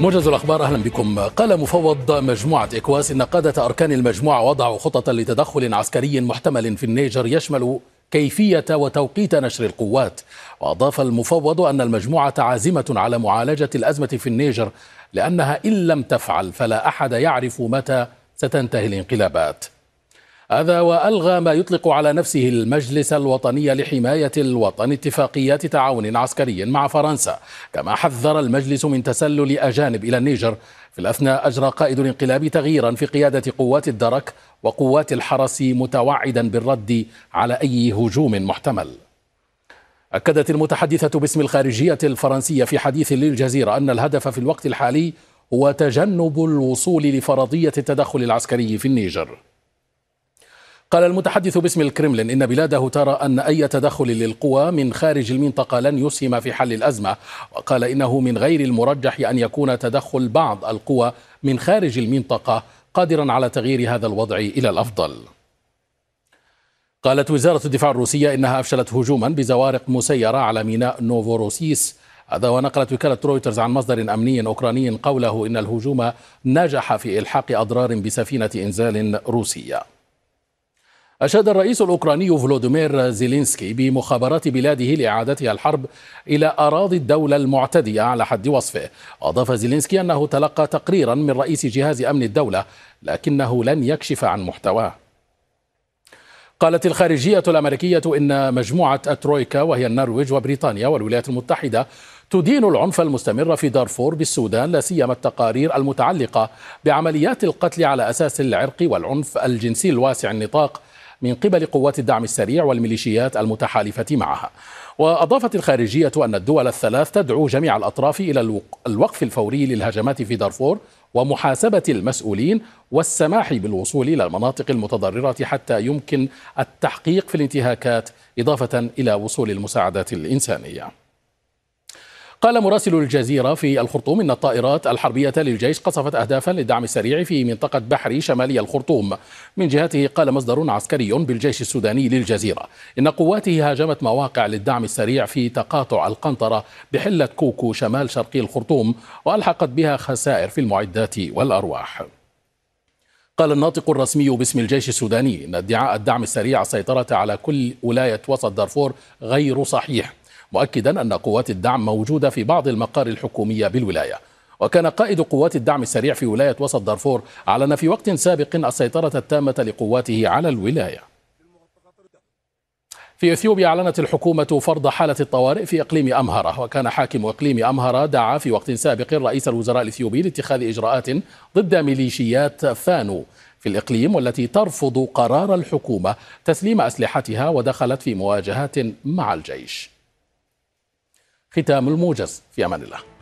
موجز الأخبار أهلا بكم. قال مفوض مجموعة إكواس إن قادة أركان المجموعة وضعوا خططا لتدخل عسكري محتمل في النيجر يشمل كيفية وتوقيت نشر القوات. وأضاف المفوض أن المجموعة عازمة على معالجة الأزمة في النيجر لأنها إن لم تفعل فلا أحد يعرف متى ستنتهي الانقلابات. هذا وألغى ما يطلق على نفسه المجلس الوطني لحماية الوطن اتفاقيات تعاون عسكري مع فرنسا كما حذر المجلس من تسلل أجانب إلى النيجر. في الأثناء أجرى قائد الانقلاب تغييرا في قيادة قوات الدرك وقوات الحرس متوعدا بالرد على أي هجوم محتمل. أكدت المتحدثة باسم الخارجية الفرنسية في حديث للجزيرة أن الهدف في الوقت الحالي هو تجنب الوصول لفرضية التدخل العسكري في النيجر. قال المتحدث باسم الكرملين إن بلاده ترى أن أي تدخل للقوى من خارج المنطقة لن يسهم في حل الأزمة. وقال إنه من غير المرجح أن يكون تدخل بعض القوى من خارج المنطقة قادرا على تغيير هذا الوضع إلى الأفضل. قالت وزارة الدفاع الروسية إنها أفشلت هجوما بزوارق مسيرة على ميناء نوفوروسيسك. هذا ونقلت وكالة رويترز عن مصدر أمني أوكراني قوله إن الهجوم نجح في إلحاق أضرار بسفينة إنزال روسية. أشاد الرئيس الأوكراني فلوديمير زيلينسكي بمخابرات بلاده لإعادتها الحرب إلى أراضي الدولة المعتدية على حد وصفه. أضاف زيلينسكي أنه تلقى تقريرا من رئيس جهاز أمن الدولة لكنه لن يكشف عن محتواه. قالت الخارجية الأمريكية إن مجموعة الترويكا وهي النرويج وبريطانيا والولايات المتحدة تدين العنف المستمر في دارفور بالسودان لا سيما التقارير المتعلقة بعمليات القتل على أساس العرق والعنف الجنسي الواسع النطاق من قبل قوات الدعم السريع والميليشيات المتحالفة معها. وأضافت الخارجية أن الدول الثلاث تدعو جميع الأطراف إلى الوقف الفوري للهجمات في دارفور ومحاسبة المسؤولين والسماح بالوصول إلى المناطق المتضررة حتى يمكن التحقيق في الانتهاكات إضافة إلى وصول المساعدات الإنسانية. قال مراسل الجزيرة في الخرطوم إن الطائرات الحربية للجيش قصفت أهدافا للدعم السريع في منطقة بحري شمالي الخرطوم. من جهته قال مصدر عسكري بالجيش السوداني للجزيرة إن قواته هاجمت مواقع للدعم السريع في تقاطع القنطرة بحلة كوكو شمال شرقي الخرطوم وألحقت بها خسائر في المعدات والأرواح. قال الناطق الرسمي باسم الجيش السوداني إن ادعاء الدعم السريع السيطره على كل ولاية وسط دارفور غير صحيح. مؤكدا أن قوات الدعم موجودة في بعض المقار الحكومية بالولاية. وكان قائد قوات الدعم السريع في ولاية وسط دارفور أعلن في وقت سابق السيطرة التامة لقواته على الولاية. في إثيوبيا أعلنت الحكومة فرض حالة الطوارئ في إقليم أمهرة وكان حاكم إقليم أمهرة دعا في وقت سابق رئيس الوزراء الإثيوبي لاتخاذ إجراءات ضد ميليشيات فانو في الإقليم والتي ترفض قرار الحكومة تسليم أسلحتها ودخلت في مواجهات مع الجيش. ختام الموجز في أمان الله.